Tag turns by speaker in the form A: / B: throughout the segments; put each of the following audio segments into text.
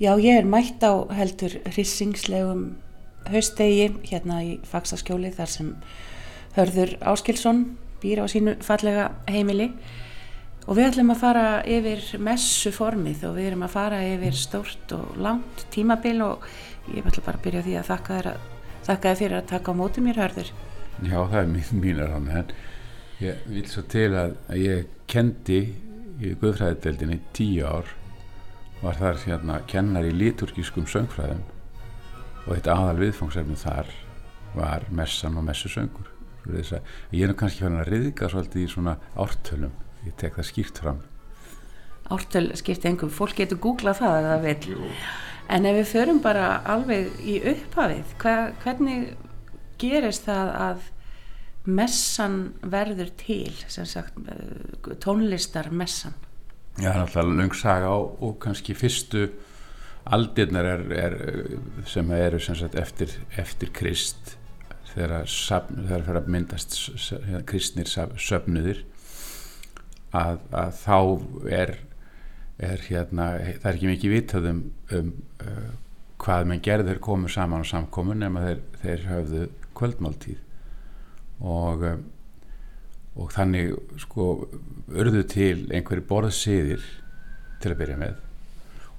A: Já, ég er mætt á heldur hrissingslegum haustegi hérna í Faksaskjóli þar sem Hörður Áskilsson býr á sínu fallega heimili og við ætlum að fara yfir messuformið og við erum að fara yfir stórt og langt tímabil og ég ætla bara að byrja því að þakka þér, að, þakka þér fyrir að taka á móti mér Hörður.
B: Já, það er mín, mínar hann en ég vil svo til að, að ég kendi í Guðfræðideldinni tíu ár var þar hérna kennar í liturgískum söngfræðum og eitt aðal viðfangsefni þar var messan og messusöngur. Ég er nú kannski fann að riðga svolítið í svona ártölum. Ég tek það skýrt fram.
A: Ártöl skýrt engum, fólk getur googlað það að það vil Jú. en ef við förum bara alveg í upphafið hva, hvernig gerist það að messan verður til sem sagt tónlistar messan
B: Já, alltaf löngsaga og, og kannski fyrstu aldirnar er, er, sem eru sem sagt, eftir, eftir krist þegar það fyrir að myndast kristnir söfnuðir að, að þá er, er hérna, það er ekki mikið vitað um, um uh, hvað menn gerður komur saman á samkomun nema þeir, þeir höfðu kvöldmáltíð. Og um, og þannig sko urðu til einhverju borðsýðir til að byrja með.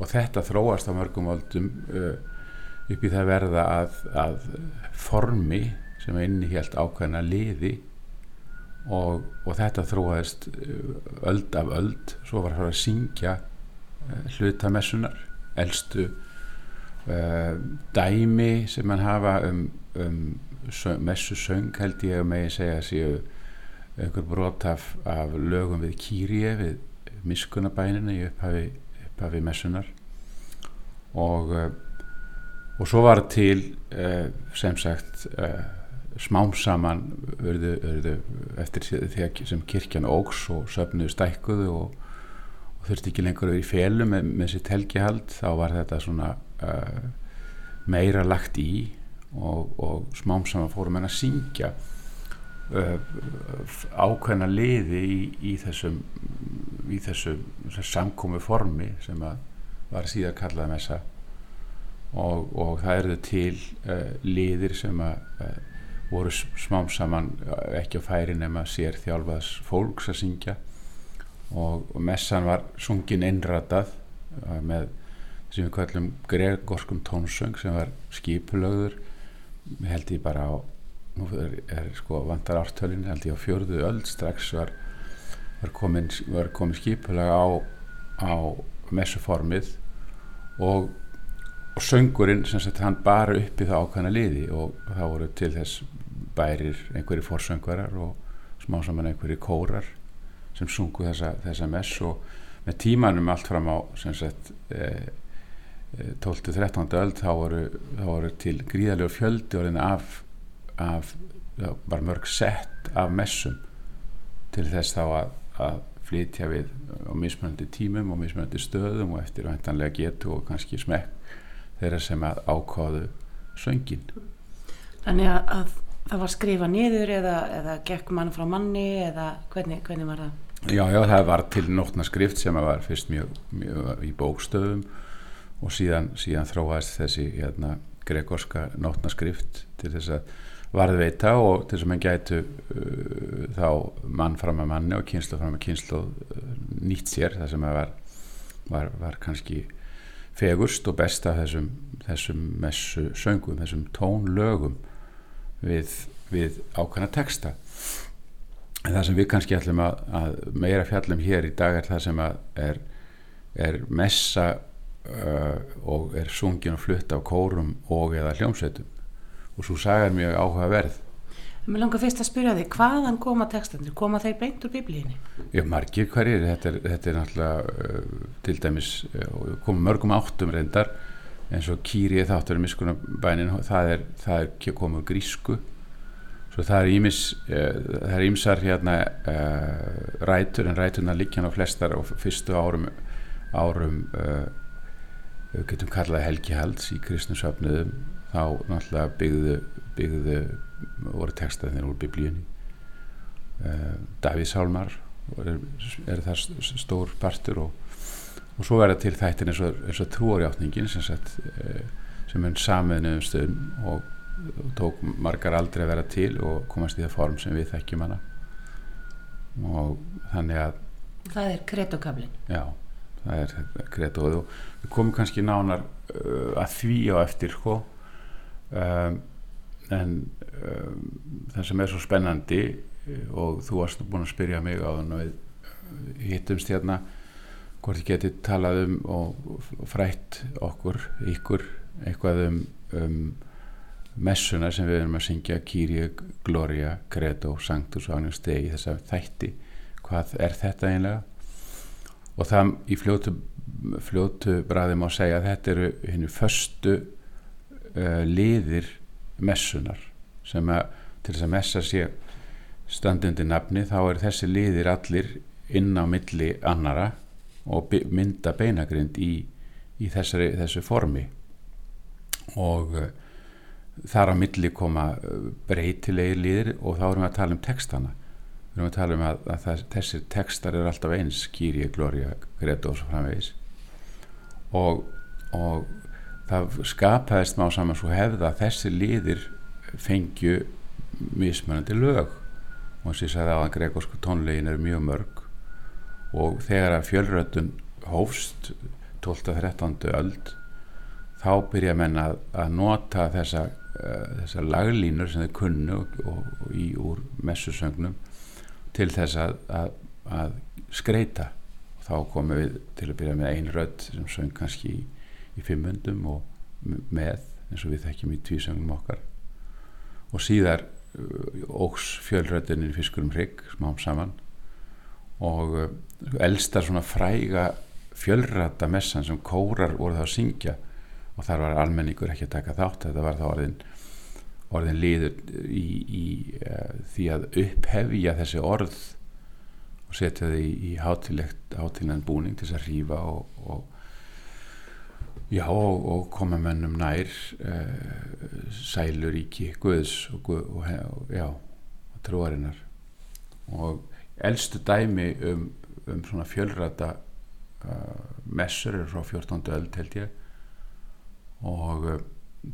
B: Og þetta þróast á mörgum völdum uh, upp í það verða að, að formi sem er inni helt ákveðna liði og, og þetta þróaðist uh, öld af öld. Svo var það að syngja uh, hlutamessunar eldstu uh, dæmi sem mann hafa um, um messusöng held ég að megi segja séu einhver brot af, af lögum við Kýrie við miskunabænina í upphafi, upphafi messunar og uh, og svo var til uh, sem sagt uh, smám saman verðu, verðu eftir því sem kirkjan ógs og söfnuðu stækkuðu og, og þurfti ekki lengur að vera í félu með, með sitt helgihald þá var þetta svona meira lagt í og, og smám saman fórum henn að syngja. Uh, ákveðna liði í, í þessum þessum, samkómi formi sem var síðan kallað messa. Og, og það eru til uh, liðir sem að uh, voru smám saman ekki á færi nema sér þjálfaðs fólks að syngja. Og, og messan var sungin innratað með sem við kallum gregorskum tónsöng sem var skipulögur held ég bara á nú er, er sko vantar ártölinn held ég á fjörðu öll strax var, var komin, komin skipulega á, á messuformið og, og söngurinn sem sagt hann bara upp í það ákvæmna liði og það voru til þess bærir einhverju forsöngvarar og smá saman einhverju kórar sem sungu þessa, þessa mess og með tímanum allt fram á sem sagt eh, 12-13. öll þá voru, þá voru til gríðarlegu fjöldi orðin af af, bara mörg sett af messum til þess þá að, að flytja við á mismunandi tímum og mismunandi stöðum og eftir vantanlega getu og kannski smekk þeirra sem að ákváðu söngin
A: Þannig að, að það var skrifa niður eða, eða gekk mann frá manni eða hvernig, hvernig var það?
B: Já, já, það var til nótna skrift sem var fyrst mjög, mjög í bókstöðum og síðan, síðan þróaðist þessi hérna, gregorska nótna skrift til þess að varðveita og til þess að mann gætu uh, þá mann fram að manni og kynslu fram að kynslu uh, nýtt sér það sem var, var, var kannski fegurst og best af þessum, þessum messu söngum, þessum tónlögum við, við ákvæmna texta. En það sem við kannski ætlum að, að meira fjallum hér í dag er það sem er, er messa uh, og er sungin og flutt af kórum og eða hljómsveitum og svo er mjög áhugaverð.
A: Mér langar fyrst að spyrja þig, hvaðan koma textandir? Koma þeir beint úr biblíinni?
B: Já, margir hverjir, þetta er, þetta er náttúrulega uh, til dæmis, uh, koma mörgum áttum reyndar, eins og kýrið þáttur í miskunabænin, það er, það er komið grísku. Svo það er ímis uh, það er ímsar hérna uh, rætur, en ræturna líkjan á flestar og fyrstu árum árum uh, við getum kallaði helgihalds í kristnusöfnuðum þá náttúrulega byggðu, byggðu voru textaðinir úr biblíunni. Uh, Davíðsálmar er, er það stór partur og, og svo verða til þættin eins og, eins og trúarjáttningin sem, sagt, eh, sem er samiðnum stöðum og, og tók margar aldrei að vera til og komast í það form sem við þekkjum hana. Og þannig að
A: það er kretokablin
B: já, það er kretoð og við komum kannski nánar uh, að því á eftir sko um, en um, það sem er svo spennandi uh, og þú varst búin að spyrja mig á þannig að við hittumst hérna hvort ég geti talað um og frætt okkur, ykkur eitthvað um, um messuna sem við erum að syngja Kyrie, Gloria, Credo, Sanctus og Agnus Dei þess að þætti. Hvað er þetta einlega og það í fljótu, fljótu bræði má segja að þetta eru henni förstu uh, liðir messunar sem að til þess að messa sé standundi nafni þá er þessi liðir allir inn á milli annara og mynda beinagrind í, í þessari, þessu formi. Og uh, þar á milli koma uh, breytilegi líðir og þá erum við að tala um textana. Við erum að tala um að, að það, þessir textar eru alltaf eins Kýri, Gloria, Gredo og framvegis. Og, og það skapaðist má saman svo hefða að þessi líðir fengju mismunandi lög og þess að ég sagði að gregorsku tónlegin eru mjög mörg og þegar að fjölröndun hófst 12-13. öld þá byrja menn að, að nota þessa, uh, þessa laglínur sem þeir kunnu og, og, og í úr messusögnum til þess að, að, að skreita og þá komum við til að byrja með ein rödd sem söng kannski í, í fimmundum og með eins og við þekkjum í tvísögnum okkar. Og síðar uh, ógs fjölröndinni fiskurum hrygg smám saman. Og uh, elsta svona fræga fjölrata messan sem kórar voru það að syngja og þar var almenningur ekki að taka þátt þetta var þá orðin, orðin líður í, í uh, því að upphefja þessi orð og setja þau í, í hátilegan búning til þess að rýfa og, og já og, og koma mennum nær uh, sæluríki Guðs og, og og trúarinnar og eldstu dæmi um, um svona fjölrata uh, messur er frá 14. öld held ég og uh,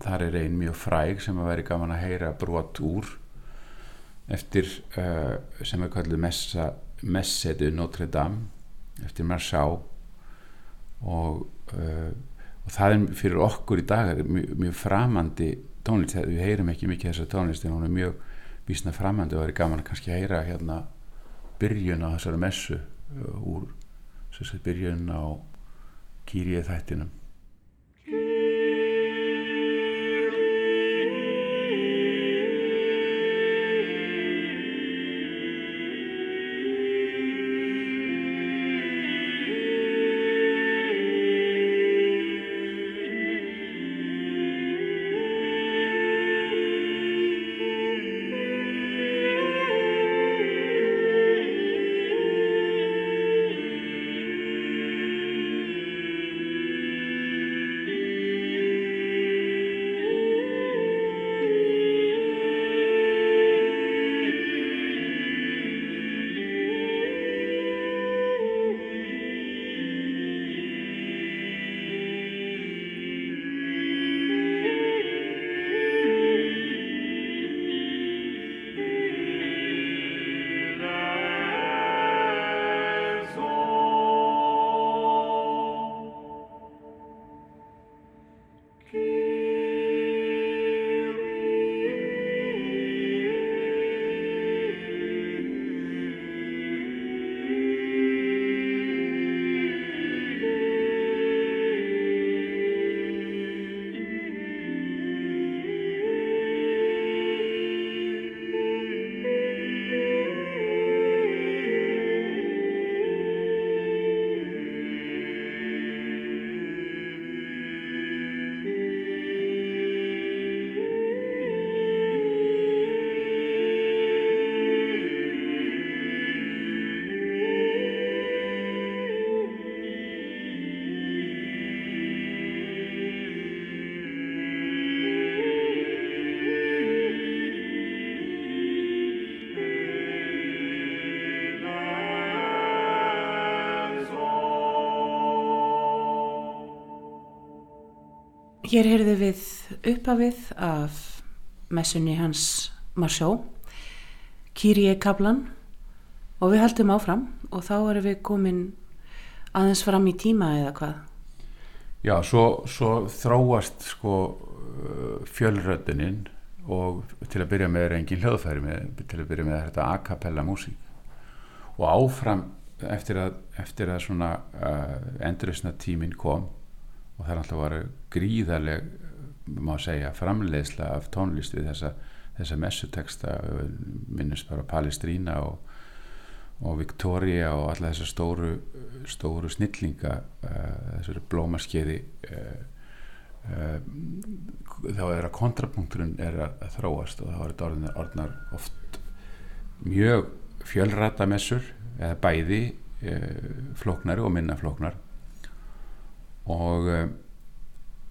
B: þar er ein mjög fræg sem að veri gaman að heyra brot úr eftir sem er kallið messa Messedu Notre Dame eftir Marceau og, og það er fyrir okkur í dag mjög, mjög framandi tónlist við heyrum ekki mikið þessar tónlist en hún er mjög vísna framandi og það er gaman að kannski heyra hérna byrjun á þessari messu uh, úr byrjun á kýrið þættinum
A: Hér heyrðu við uppafið af messunni hans Marsjó, Kyrie Kaplan og við heldum áfram og þá erum við komin aðeins fram í tíma eða hvað.
B: Já, svo, svo þróast sko fjölröddinin og til að byrja með engin hljóðfæri til að byrja með þetta a cappella músík og áfram eftir að, eftir að svona uh, enduristna tímin kom og það er alltaf að vera gríðarleg má segja framleiðsla af tónlist við þessa, þessa messuteksta minnist bara Palestrína og, og Victoria og alla þessar stóru, stóru snillinga uh, þessari blómaskeiði uh, uh, þá er að kontrapunkturinn er að, þróast og þá er þetta orðnar, orðnar oft mjög fjölrata messur eða bæði flóknari og minna flóknar og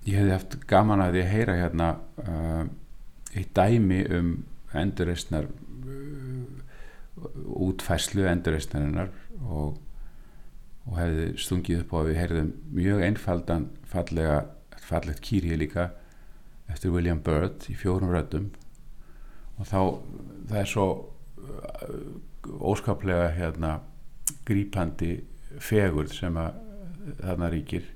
B: ég hefði haft gaman að ég heyra hérna uh, eitt dæmi um endurreysnar uh, útfæslu endurreysnarinnar og, og hefði stungið upp á að við heyrðum mjög einfaldan fallega, fallegt kýrið líka eftir William Byrd í fjórum röddum. Og þá það er svo uh, óskaplega hérna grípandi fegur sem að þarna ríkir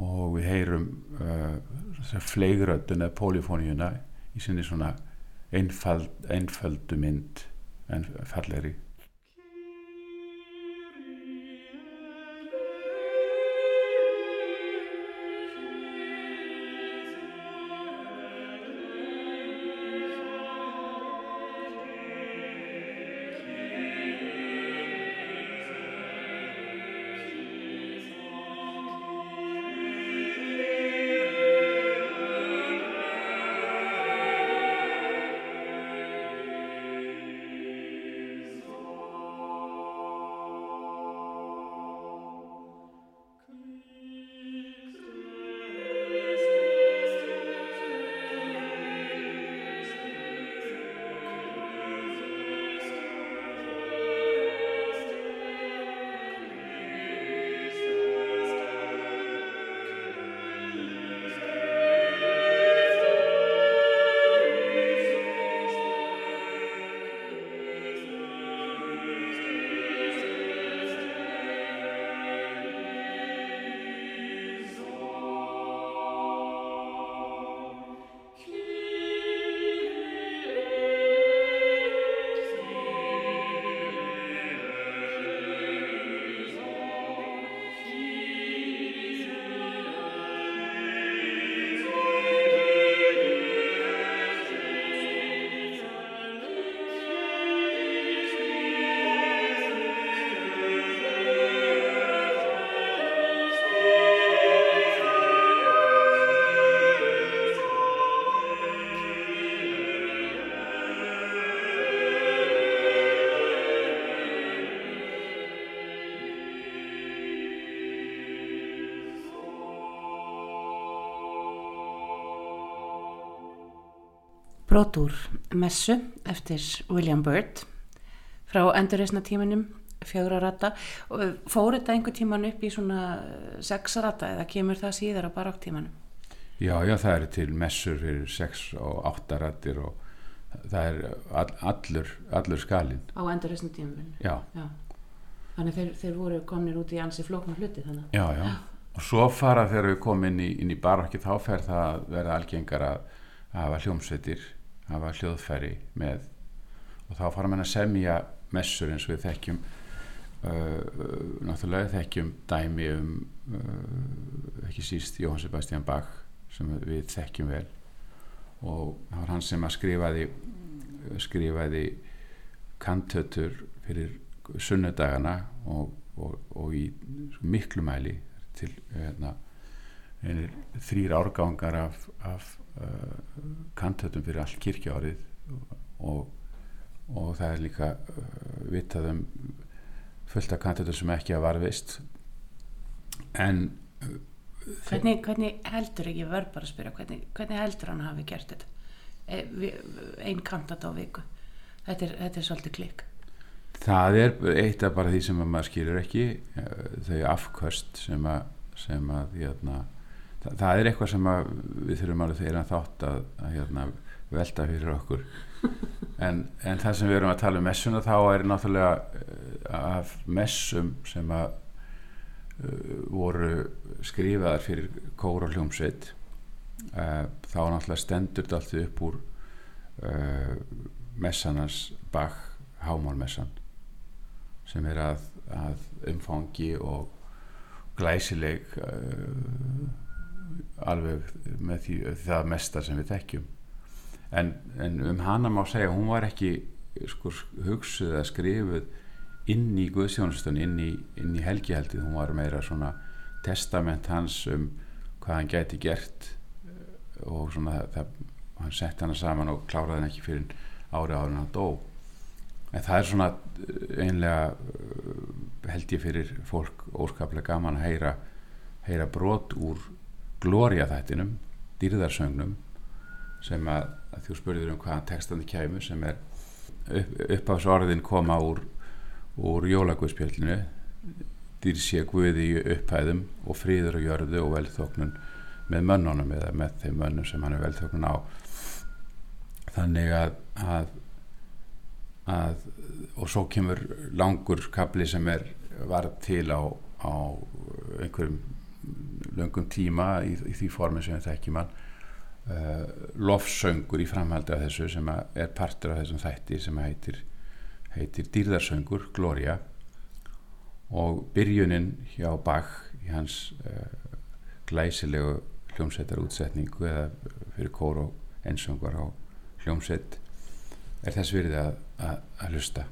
B: og við heyrum uh, fleigröddun eða polifóníuna í sinni svona einfald, einfaldu mynd en falleri
A: brot úr messu eftir William Byrd frá endurreysna tímanum fjögra rata og fór þetta einhver tíman upp í svona sex rata eða kemur það síðar á baráktímanum?
B: Já, já, það eru til messur fyrir sex og átta ratir og það er all, allur, allur skalin.
A: Á endurreysna tímanum?
B: Já.
A: já. Þannig þeir, þeir voru komnir út í ansi flóknar hluti þannig?
B: Já, já. Og svo fara þegar við komum inn í, í barákið þá fer það að verða algengar að hafa hljómsveitir hafa hljóðfæri með. Og þá fara mann að semja messur eins og við þekkjum uh, náttúrulega þekkjum dæmi um uh, ekki síst Jóhann Sebastian Bach sem við þekkjum vel. Og það var hann sem að skrifaði skrifaði kantötur fyrir sunnudagana og, og, og í miklu mæli til hérna, þrýr árgangar af, af uh, kantötum fyrir all kirkjárið og, og það er líka uh, vitað um fullt af kantötum sem ekki að varðvist en uh,
A: hvernig, hvernig heldur ekki verð bara að spyrja, hvernig, hvernig heldur hann hafi gert þetta? E, einn kantat á viku. Þetta er, þetta er svolítið klikk.
B: Það er eitt af bara því sem maður skilur ekki þau afkvöst sem að, sem að jæna, það, það er eitthvað sem við þurfum alveg þeirra þátt að, að hérna, velta fyrir okkur. En, en það sem við erum að tala um messuna þá er náttúrulega uh, af messum sem að uh, voru skrifaðar fyrir kóra hljómsveit uh, þá náttúrulega stendur þetta alltaf upp úr messanars Bach hámálmessan sem er að, að umfangi og glæsileg alveg með því það mesta sem við tekjum en, en um hana má segja hún var ekki sko, hugsuð að skrifuð inn í Guðsjónustunni inn í, í helgihaldið. Hún var meira svona testament hans um hvað hann gæti gert eh, og svona það, hann sett hana saman og kláraði hann ekki fyrir ári ári hann dó. En það er svona eh, einlega eh, held ég fyrir fólk óskaplega gaman að heyra heyra brot úr glória þættinum dýrðarsögnum sem að, að þú spurður um hvaðan textandi kæmu sem er upp, upp á þessu orðin koma úr, úr jólagvöðspjöldinu dýrsja guði í upphæðum og fríður og jörðu og velþóknun með mönnunum eða með þeim mönnum sem hann er velþóknun á. Þannig að, að, að og svo kemur langur kapli sem er varð til á, á einhverjum löngum tíma í, í því formi sem þetta ekki mann uh, lofsöngur í framhaldi af þessu sem er partur af þessum þætti sem heitir, heitir dýrðarsöngur, Gloria. Og byrjunin hjá Bach í hans uh, glæsilegu hljómsveitar útsetningu eða fyrir kór og einsöngar á hljómsveit er þess virði að, að, að hlusta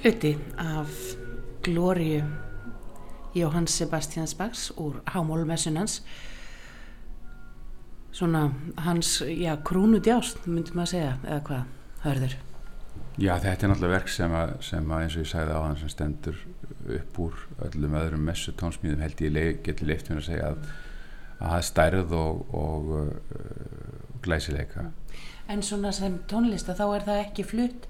A: hluti af glóriu Jóhann Sebastians Bachs úr Hámólmessunans svona hans, já, krúnu djást myndi maður segja, eða hvað hörður?
B: Já, þetta er náttúrulega verk sem að, sem að eins og ég sagði á hann sem stendur upp úr öllum öðrum messu tónsmíðum held ég leif, geti leift mér að segja að að það er stærð og, og uh, glæsileika
A: En svona sem tónlista þá er það ekki flutt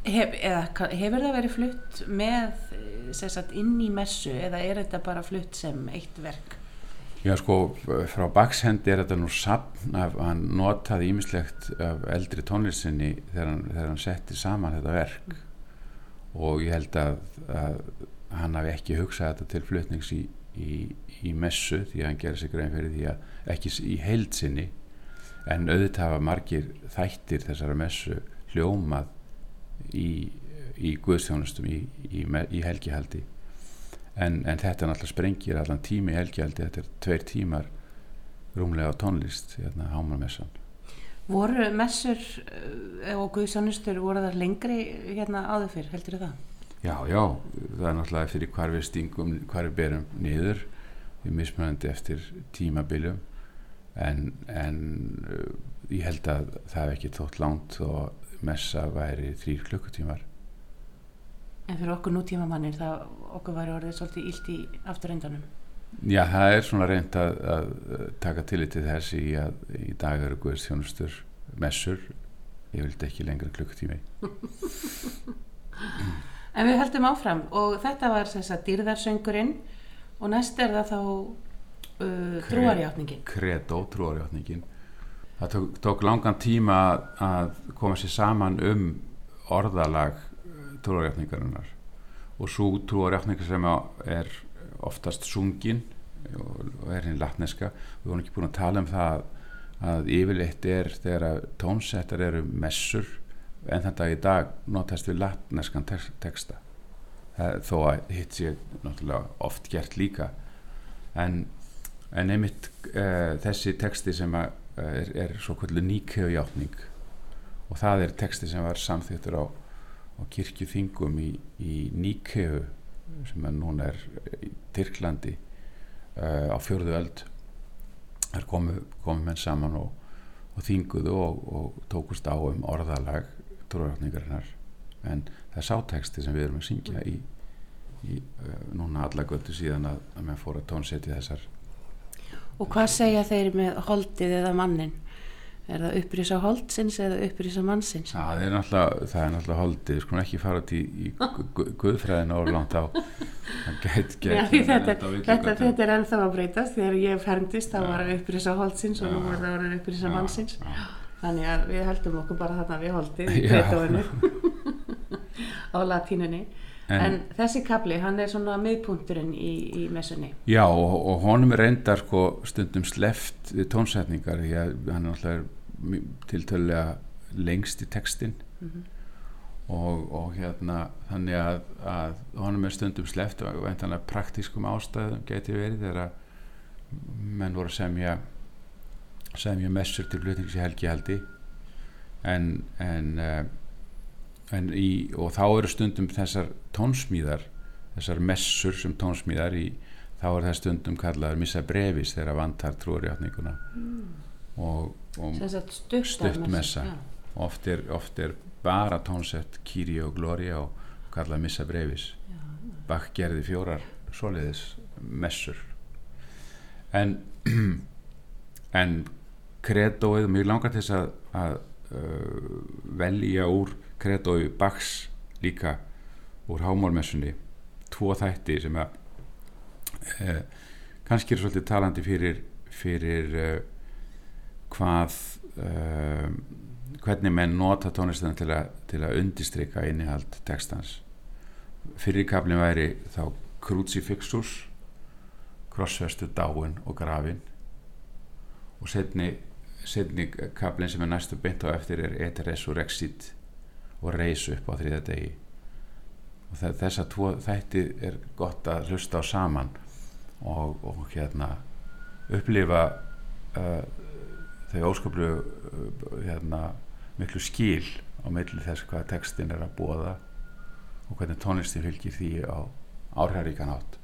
A: Hef, eða, hefur það verið flutt með sagt, inn í messu eða er þetta bara flutt sem eitt verk?
B: Já sko frá bakshendi er þetta nú sapn af hann notaði ímislegt af eldri tónlistinni þegar hann, þegar hann setti saman þetta verk mm. og ég held að, að hann hafi ekki hugsað þetta til flutnings í, í, í messu því að hann gerir sig grein fyrir því að ekki í heilsinni en auðvitað hafa margir þættir þessara messu hljómað í, í guðstjónustum í, í, í helgihaldi. En, en þetta er náttúrulega sprengir allan tími í helgihaldi, þetta er tveir tímar rúmlega á tónlist hérna hámarmessan
A: voru messur eh, og guðstjónustur voru það lengri hérna áður fyrr, heldur það?
B: Já, já, það er náttúrulega fyrir hvar við stingum, hvar við berum niður við mismunandi eftir tímabiljum en, en uh, ég held að það hef ekki þótt langt og messa væri þrýr klukkutímar
A: En fyrir okkur nútíma mannir það okkur væri orðið svolítið illt í afturrendanum.
B: Já, það er svona reynd að, að taka tillit til þess í að í dag eru guðist þjónustur messur, ég vildi ekki lengra klukkutími
A: En við höldum áfram og þetta var þess að dýrðarsöngurinn og næst er það þá uh, trúarjátningin.
B: Credo, trúarjátningin Það tók, tók langan tíma að, koma sér saman um orðalag trúarjátningarinnar og svo trúarjátningar sem er oftast sungin og er hinn latneska. Við vorum ekki búin að tala um það að yfirleitt er þegar tónsettar eru messur en þann dag í dag notast við latneskan texta. Þó að hitt sé náttúrulega oft gert líka. En, en einmitt uh, þessi texti sem að, er, er svo kvöldu nýkjöfjátning og það er texti sem var samþýttur á á kirkjuþingum í, í Níkeu sem er núna er í Tyrklandi uh, á fjörðu öld. Þar komu, komu menn saman og, og þinguðu og, og tókust á um orðalag trúrætningarinnar en það er sáteksti sem við erum að syngja í, í uh, núna alla göttu síðan að, að menn fór að tónsetja þessar
A: Og hvað segja þeir með holdið eða mannin? Er það upprýsa holdsins eða upprýsa mannsins?
B: Já, það er náttúrulega, það holdið, skulum ekki fara út í, í guðfræðin og langt á. Það get, get,
A: Já, þetta, þetta, þetta er ennþá að breytast. Þegar ég ferndist þá var það upprýsa holdsins og nú er það að upprýsa mannsins. Þannig að við heldum okkur bara þarna við holdið í breytóinu á latínunni En, en þessi kapli, hann er svona miðpunkturinn í, í messunni.
B: Já, og, og honum er reyndar sko stundum sleft við tónsetningar, að hann er alltaf tiltölulega lengst í textin mm -hmm. og, og hérna þannig að, að honum er stundum sleft og eintanlega praktískum ástæðum geti verið þegar menn voru semja semja messur til flutnings í helgihaldi en en, en í, og þá eru stundum þessar tónsmíðar þessar messur sem tónsmíðar í þá er það stundum kallaður missa brevis þegar vantar trúarjátninguna. Mm. og
A: stutt,
B: stutt messa. oft er, oft er bara tónsett Kyrie og Gloria og kallað Missa Brevis. Bach gerði fjórar soliðis messur. En en kredóið, mjög langar til þess að, að uh, velja úr kredóið Bachs líka úr hámálmessunni. Tvo þætti sem að uh, kannski er svolítið talandi fyrir fyrir uh, hvað uh, hvernig menn nota tónlistina til, til að undistrykka innihald textans. Fyrirkablin væri þá Crucifixus krossvestu dáin og grafin. Og setni setni kablin sem er næstu beint á eftir er Et Resurrexit og reys upp á þriða degi. Og þess að þætti er gott að hlusta á saman og, og hérna upplifa uh, þau óskaplu uh, hérna, miklu skil á milli þess hvað textin er að bóða og hvernig tónlisti fylgir því á árhæríkan átt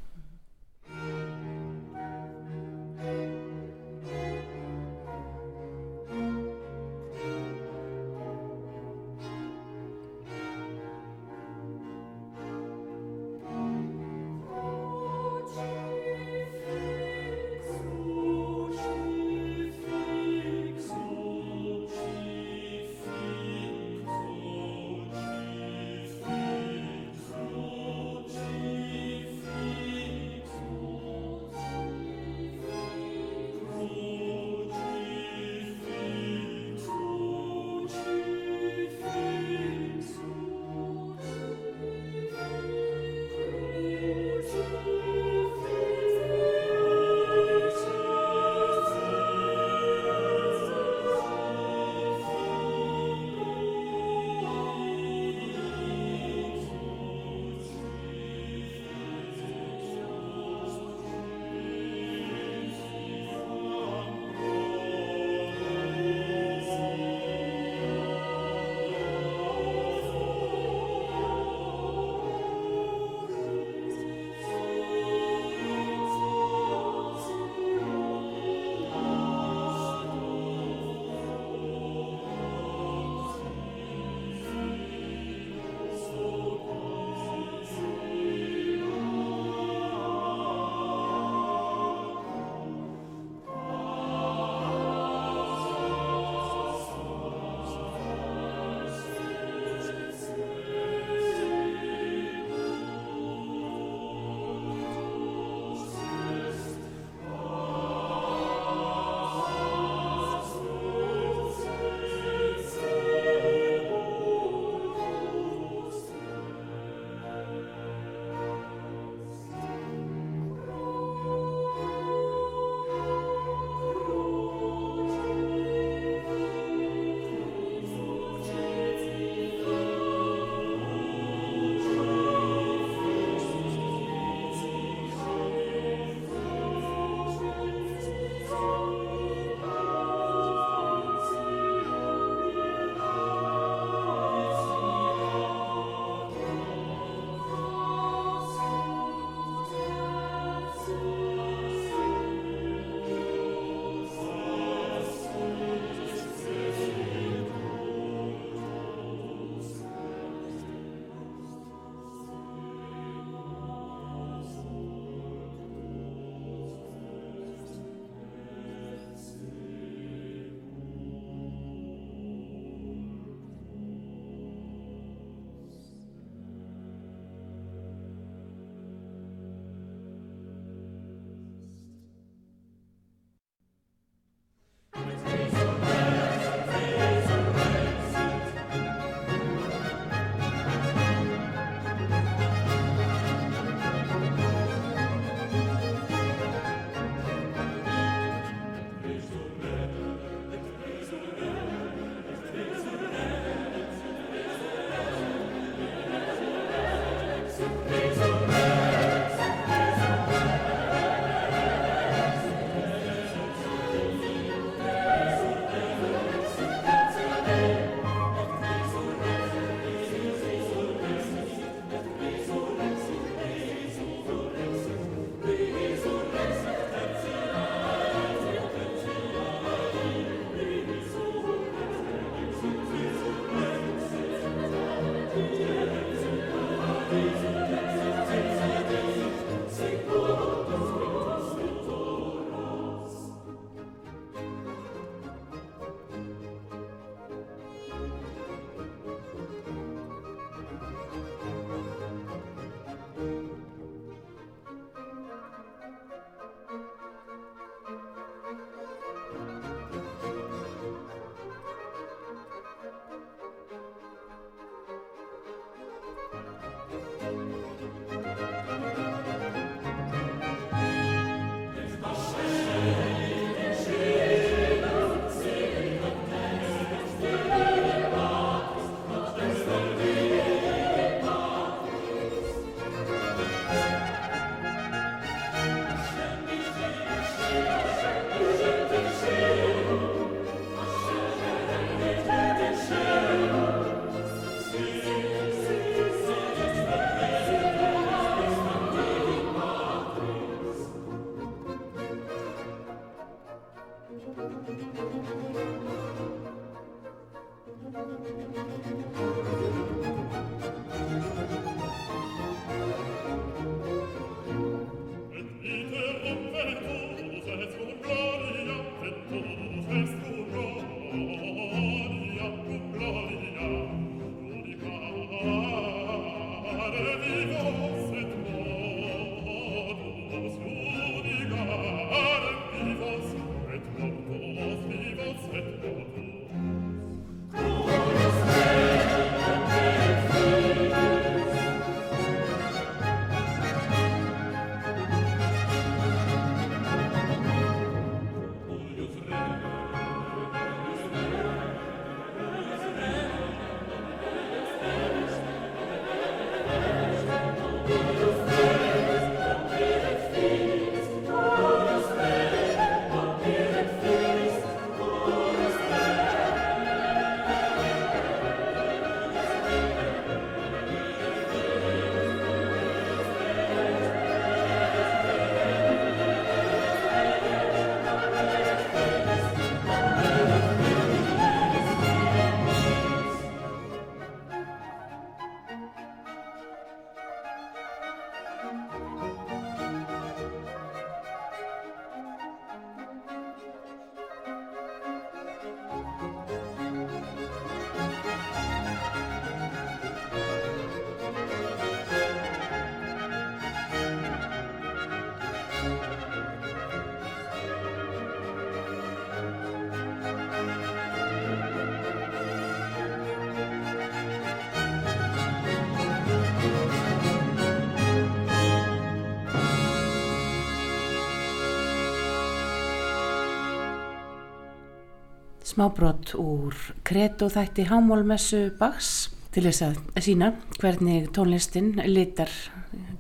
A: smábrott úr kreto þætti hámólmessu baks til þess að sína hvernig tónlistin litar,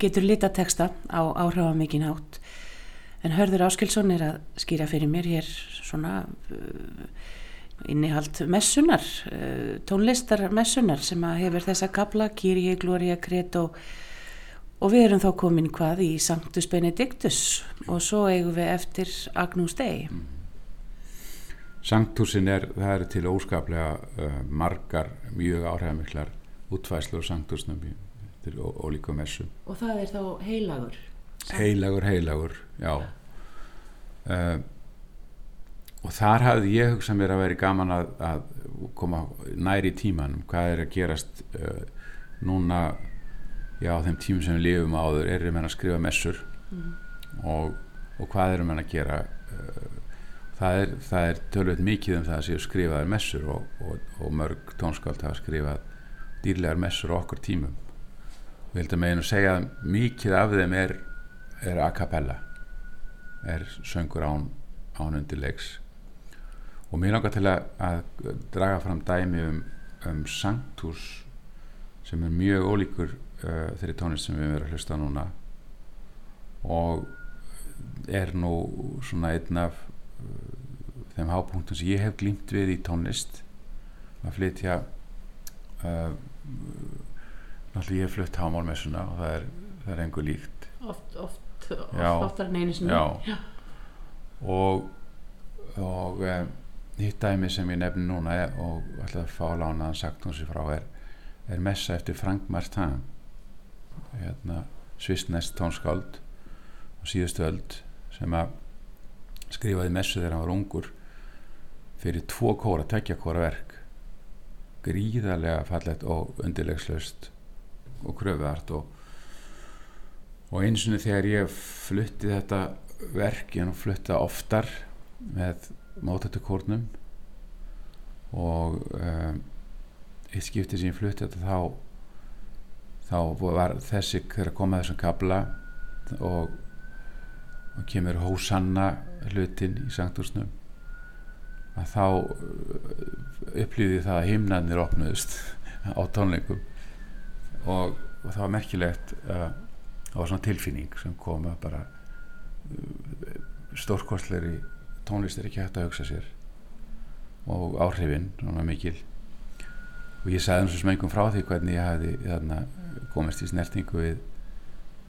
A: getur litateksta á áhrifamikinn hátt. En Hörður Áskilsson er að skýra fyrir mér hér svona uh, innihald messunar, uh, tónlistar messunar sem að hefur þessa kabla, Kyrie, Gloria, Kreto og við erum þá komin hvað í Sanctus Benedictus og svo eigum við eftir Agnús Dei.
B: Sanktúsin er, það eru til óskaplega uh, margar mjög áhrifamiklar útvæslu og sanktúsnum til ólíku messu.
A: Og það er þá heilagur?
B: Heilagur, heilagur, já. Uh, og þar hafði ég hugsað mér að veri gaman að, að koma næri í tímanum, hvað er að gerast uh, núna, já, þeim tímum sem við lifum áður, erum við að skrifa messur mm. og, og hvað erum við að gera uh, það er, er tölvöld mikið um það að séu skrifaðar messur og, og, og mörg tónskáld hafa skrifað dýrlegar messur okkur tímum. Við heldum að einu segja að mikið af þeim er, er a cappella er söngur án, án undirleiks. Og mér langar til að, að draga fram dæmi um, um Sanctus sem er mjög ólíkur uh, þeirri tónist sem við verðum að hlusta núna. Og er nú svona einn af þeim hápunktum sem ég hef glýmt við í tónlist. Að flytja uh, náttúrulega ég hef flutt hámálmessuna og það er, það er engur líkt.
A: Oft, oft, oft oftar en einu sinni.
B: Já. Já. og og um, hitt dæmi sem ég nefni núna er, og ætlaði að fá lánaðan sagt hún sér frá er, er messa eftir Frank Martin hérna svistnest tónskáld og síðustu öld sem að skrifaði messu þegar hann var ungur fyrir tvo kóra, tekja kóra verk. Gríðarlega fallet og undirlegslöst og kröfuart og, og eins og þegar ég flutti þetta verk ég flutta oftar með mótættukórnum og um, eitt skipti sem ég flutti þetta þá þá var þessi þegar komað þessum kabla og og kemur Hósanna hlutin í Sanktusnum að þá uh, upplýði það að himnarnir opnuðust á tónleikum. Og, og það var merkilegt uh, það var svona tilfinning sem kom að bara uh, stórkostleiri tónlist er ekki hægt að hugsa sér. Og áhrifin svona mikil. Og ég sagði eins og smengum frá því hvernig ég hafi þarna komist í snertingu við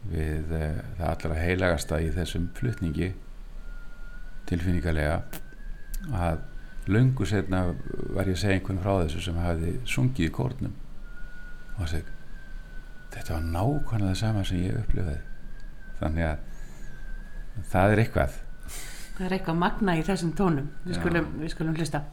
B: við uh, það allra heilagasta í þessum flutningi tilfinningarlega að lungu setna var ég að segja einhvern frá þessu sem hafi sungið í kórnum. Og það segi þetta var nákvæmlega það sama sem ég upplifaði. Þannig að það er eitthvað.
A: Það er eitthvað magna í þessum tónum. Við skulum, við skulum hlusta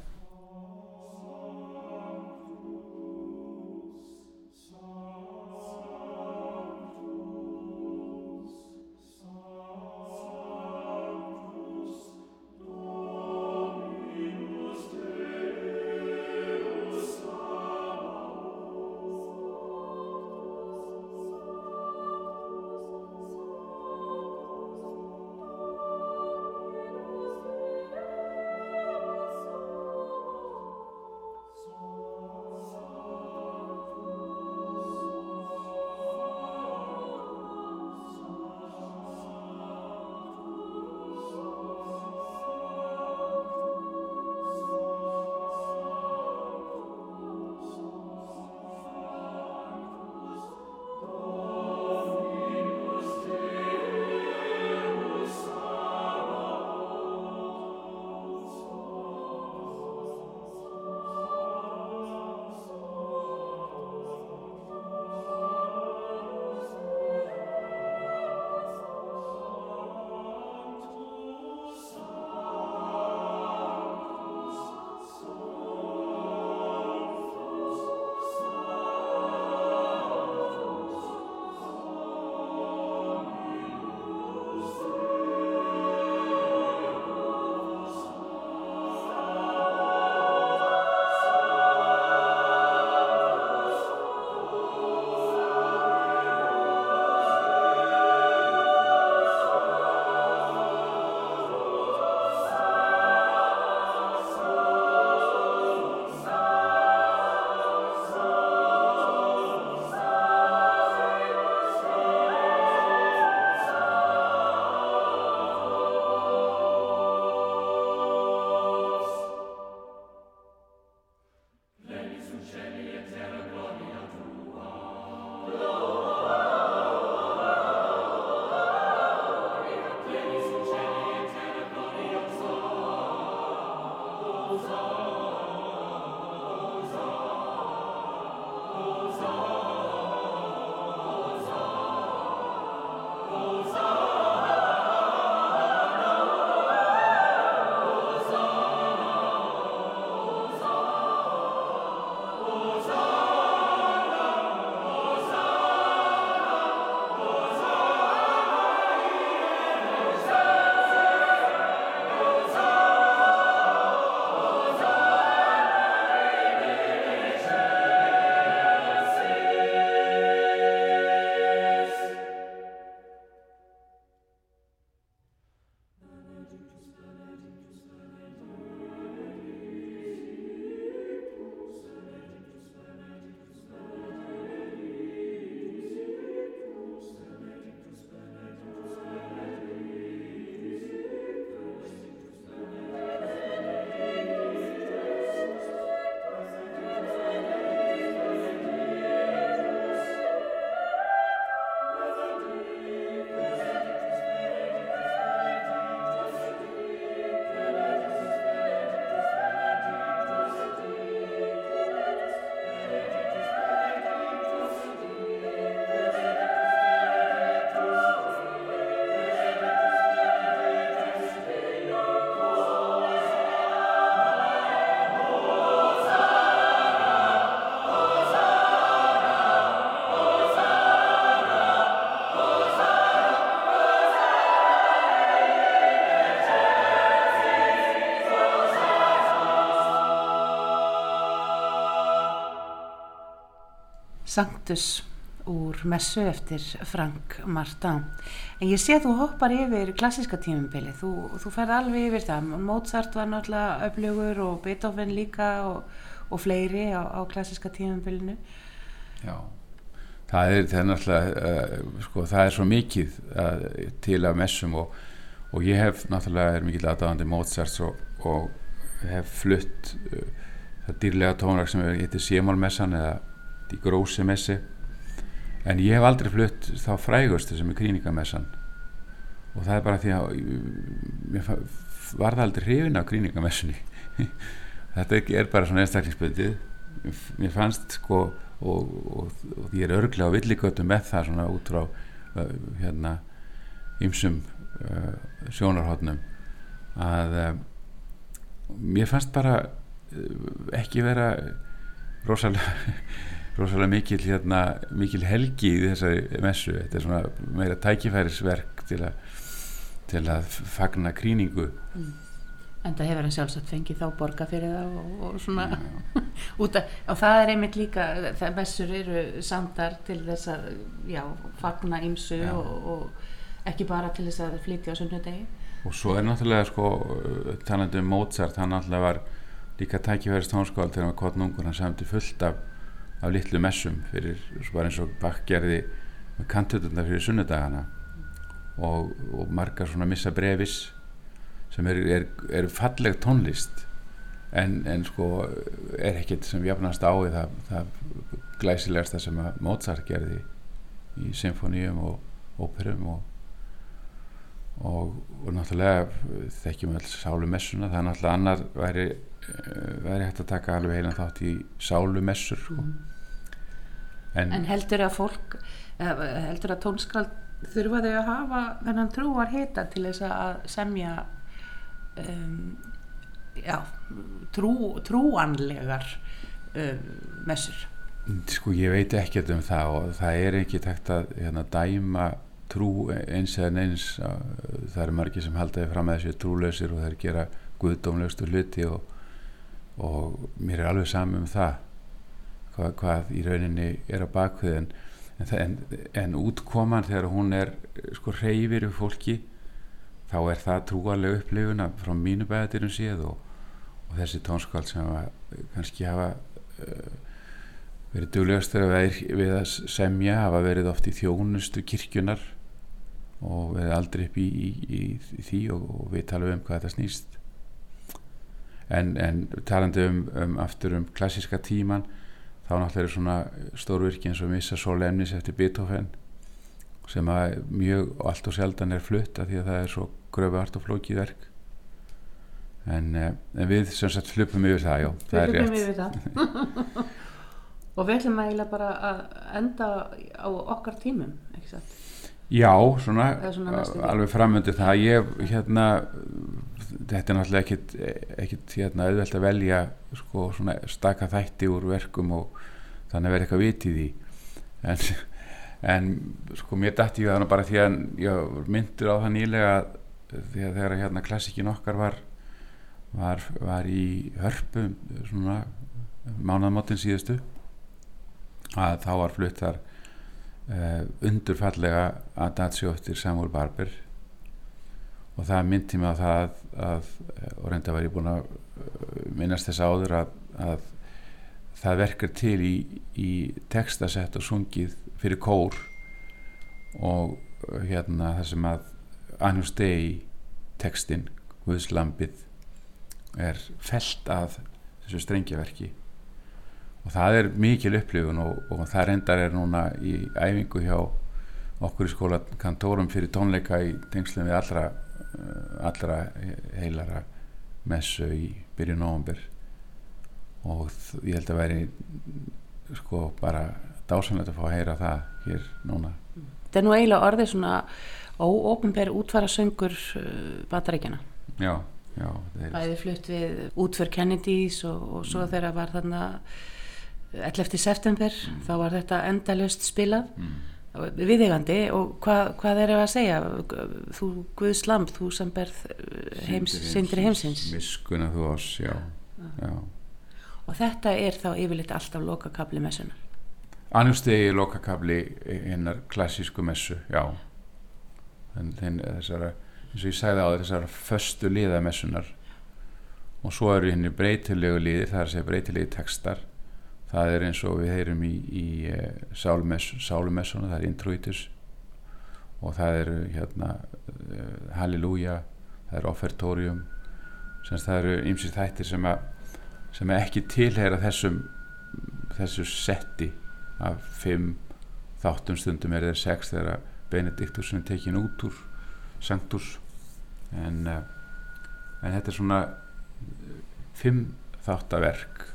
A: Sanctus úr messu eftir Frank Martin. En ég sé að þú hoppar yfir klassiska tímumbili þú, þú ferð alveg yfir það. Mozart var náttúrulega öflugur og Beethoven líka og, og fleiri á, á klassiska tímumbilinu
B: Já, það er, það er náttúrulega, uh, sko, það er svo mikið uh, til af messum og, og ég hef náttúrulega, er mikill aðdáðandi Mozart og, og hef flutt uh, það dýrlega tónrak sem heitir Sémálmessan eða Die Große Messe en ég hef aldrei flutt þá frægustu sem er Kríningamessan. Og það er bara því að mér var það aldrei hrifin af gríningamessunni þetta er bara svona einstaklingsböndið mér fannst sko og, og, og ég er örglega á villigötu með það svona út frá uh, hérna ymsum uh, sjónarhóttnum að uh, mér fannst bara ekki vera rosalega rosalega mikil, hérna, mikil helgi í þessari messu. Þetta er svona meira tækifærisverk til að til að fagna kríningu mm.
A: En það hefur hann sjálfsagt fengið þá borga fyrir það og, og svona út af, og það er einmitt líka það messur eru samdar til þess að já, fagna ímsu og, og ekki bara til þess að flytja á sunnudegi.
B: Og svo er náttúrulega sko talandi um Mozart, hann náttúrulega var líka tækifærist tónskóld þegar hann var kottnungur, hann samti fullt af, af litlu messum fyrir, svo var eins og bakgerði með kantutundar fyrir sunnudagana og, og margar svona missa brevis sem er, er, er falleg tónlist en, en sko er ekkert sem jafnast á það, það glæsilegasta sem að Mozart gerði í symfóníum og óperum og, og, og náttúrulega þekkjum alls sálumessuna það er náttúrulega annar væri, væri hægt að taka alveg heilan þátt í sálumessur sko. mm.
A: En, en heldur að fólk heldur að tónskald þurfa þau að hafa þennan trúar heita til þess að semja um, já, trú, trúanlegar um, messur?
B: Sko ég veit ekkert um það og það er ekki takt að hérna, dæma trú eins eða eins það eru margir sem haldaði fram að þessu trúlausir og er gera guðdómlegustu hluti og, og mér er alveg saman um það hvað, hvað í rauninni er á bakviðin en, en, en útkoman þegar hún er sko reyfir við fólki þá er það trúalega upplifuna frá mínu bæðatirum síð og, og þessi tónskald sem að, kannski hafa uh, verið duglegastur við að semja hafa verið oft í þjónustu kirkjunar og verið aldrei upp í, í, í því og, og við talum um hvað þetta snýst. En, en talandi um, um aftur um klassiska tíman þá náttúrulega er svona stórvirki eins og Missa Solemnis eftir Beethoven sem að mjög og allt og sjaldan er flutt af því að það er svo gröfu hart og flókið verk. En, eh, en við sem sagt flupum yfir það, já,
A: það er rétt. og við ætlum eiginlega bara að enda á okkar tímum, ekki satt?
B: Já, svona, svona alveg framöndi það. Ég, hérna þetta er náttúrulega ekkit, ekkit hérna, auðvelt að velja sko, staka þætti úr verkum og þannig að vera eitthvað vitið í en, en sko mér dætti ég það bara því að ég myndur á það nýlega að þegar hérna klassikin okkar var var, var í hörpu svona mánaðmáttin síðustu að þá var flutt þar uh, undurfallega Adagio eftir Samuel Barber og það myndi mig á það að, og reynda var ég búin að uh, minnast þess áður að, að það verkar til í, í textasett og sungið fyrir kór og uh, hérna það sem að Agnus Dei textin Guðslampið er felt að þessu strengjaverki. Og það er mikil upplifun og, og það reyndar er núna í æfingu hjá okkur í skóla kantórum fyrir tónleika í tengslum við allra, allra heilara messu í byrju nógumbyr og ég held að veri sko bara dásanlegt að fá að heyra það hér núna
A: Þetta er nú eiginlega orðið svona óopenbæri útvara söngur uh, bataríkjana
B: Já, já
A: Bæði flutt við útför Kennedys og, og svo mm. þegar var þarna 11. september mm. þá var þetta endalust spilað mm. Viðegandi og hvað, hvað er það að segja? Þú Guðs lamp, þú sem berð uh, heims, sindri heimsins.
B: Miskuna þú ás, já, já.
A: og þetta er þá yfirleitt alltaf lokakabli messunar
B: Annustegi lokakabli hinnar klassísku messu, já. En þessara eins og ég sagði á þessara förstu liðamessunar og svo eru henni breytilegu liðir það er að segja breytilegi textar það er eins og við heyrum í, í uh, sálumessuna, það er introitus og það er hérna uh, halleluja það er offertorium. Það eru ymsið þættir sem að sem ekki tilheyra þessum þessu setti af fimm þáttum. Stundum er þeir sex þegar Benediktus sem tekin út úr Sanctus en, uh, en þetta er svona fimm þáttaverk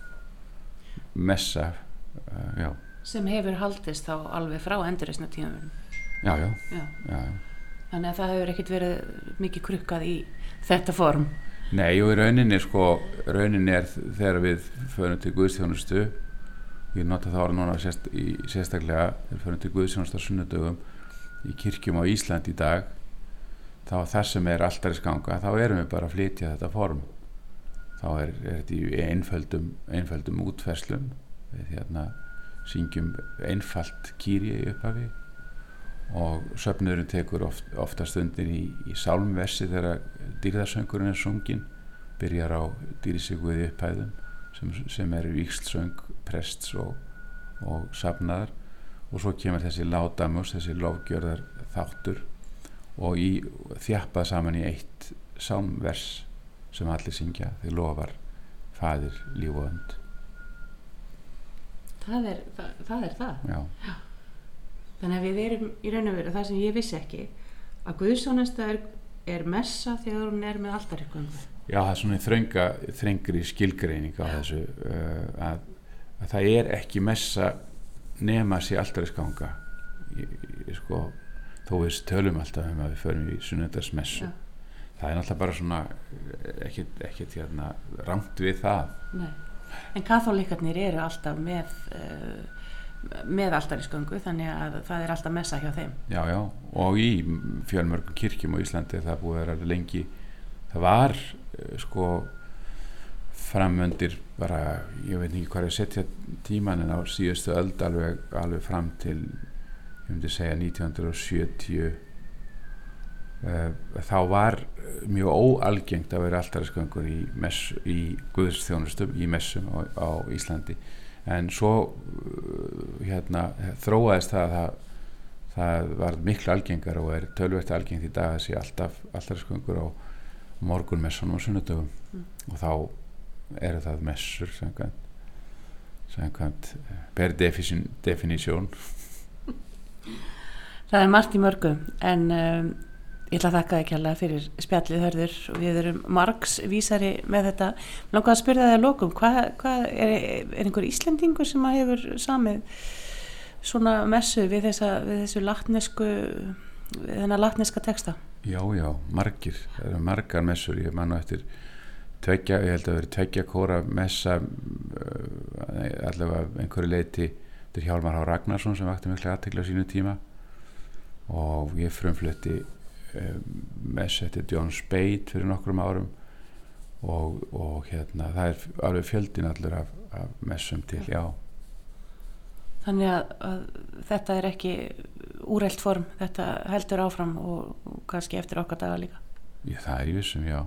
B: messa uh, já,
A: sem hefur haldist þá alveg frá endurreysna tíðanum
B: já, já,
A: Já.
B: já.
A: þannig að það hefur ekkert verið mikið krukkað í þetta form.
B: Nei, og í rauninni sko, rauninni er þegar við förum til Guðstjónustu ég nota það orð núna sérst, í, sérstaklega þegar við förum til Guðstjónustu á sunnudögum í kirkjum á Ísland í dag þá þar sem er alltarisganga þá erum við bara að flytja þetta form þá er, er þetta í einföldum einföldum útferslum við hérna syngjum einfalt kýri í upphafi og söfnurinn tekur oft, oftast undir í, í sálmversi þegar dýrðarsöngurinn er sungin byrjar á dýrisiguði upphæðum sem, sem er vikslsöng prests og, og safnaðar. Og svo kemur þessi látamus, þessi lofgjörðar þáttur og í, þjappað saman í eitt sálmvers sem allir syngja þeir lofar fadir, líf og önd.
A: Það er það, það, er það.
B: já,
A: þannig að við erum í raun og veru það sem ég vissi ekki að Guðsónasta er, er messa þegar hún er með alltarikvöngu
B: já það er svona þrönga, þrengri skilgreining á þessu uh, að, að það er ekki messa nema sér alltarisganga sko, þó við tölum alltaf um að við förum í sunnundarsmessu
A: Já.
B: Það er náttúrulega bara svona ekkert, ekkert hérna rangt við það.
A: Nei. en katholikarnir eru alltaf með uh, með alltarisköngu þannig að það er alltaf messa hjá þeim.
B: Já, já, og í fjölmörgum kirkjum á Íslandi það búið að vera lengi. Það var eh, sko framöndir bara, ég veit ekki hvað er að setja tíman en á síðustu öld alveg, alveg fram til ég myndi segja 1970 uh, þá var mjög óalgengt að vera alltarisköngur í, í guðstjónustum í messum á, á Íslandi. En svo uh, hérna þróaðist það að það það var miklu algengar og er tölvert algengt í dag að sé alltaf alltarisköngur á morgunmessunum og sunnudögum.
A: Mm.
B: og þá eru það messur samkvæmt, samkvæmt eh, per definition, definísjón.
A: Það er margt í mörgu en um, ég ætla að þakka ekki alveg fyrir spjallið hörður. Og við erum margs vísari með þetta. Langar að spyrja það að lokum hvað, hvað er, er einhver Íslendingur sem að hefur samið svona messu við, þessa, við þessu latnesku þennan latneska texta?
B: Já, já, margir, það eru margar messur ég mann eftir tveggja, ég held að vera tveggja kóra messa uh, allavega einhverju leiti þetta er Hjálmar Há Ragnarsson sem vakti mikla aðtekla á sínu tíma. Og ég frumflutti um, mess eftir John Spade fyrir nokkrum árum og, og hérna það er alveg fjöldin allur af, af messum til, já.
A: Þannig að, að þetta er ekki úrelt form, þetta heldur áfram og, og kannski eftir okkar daga líka.
B: Ég, það er í vissum, já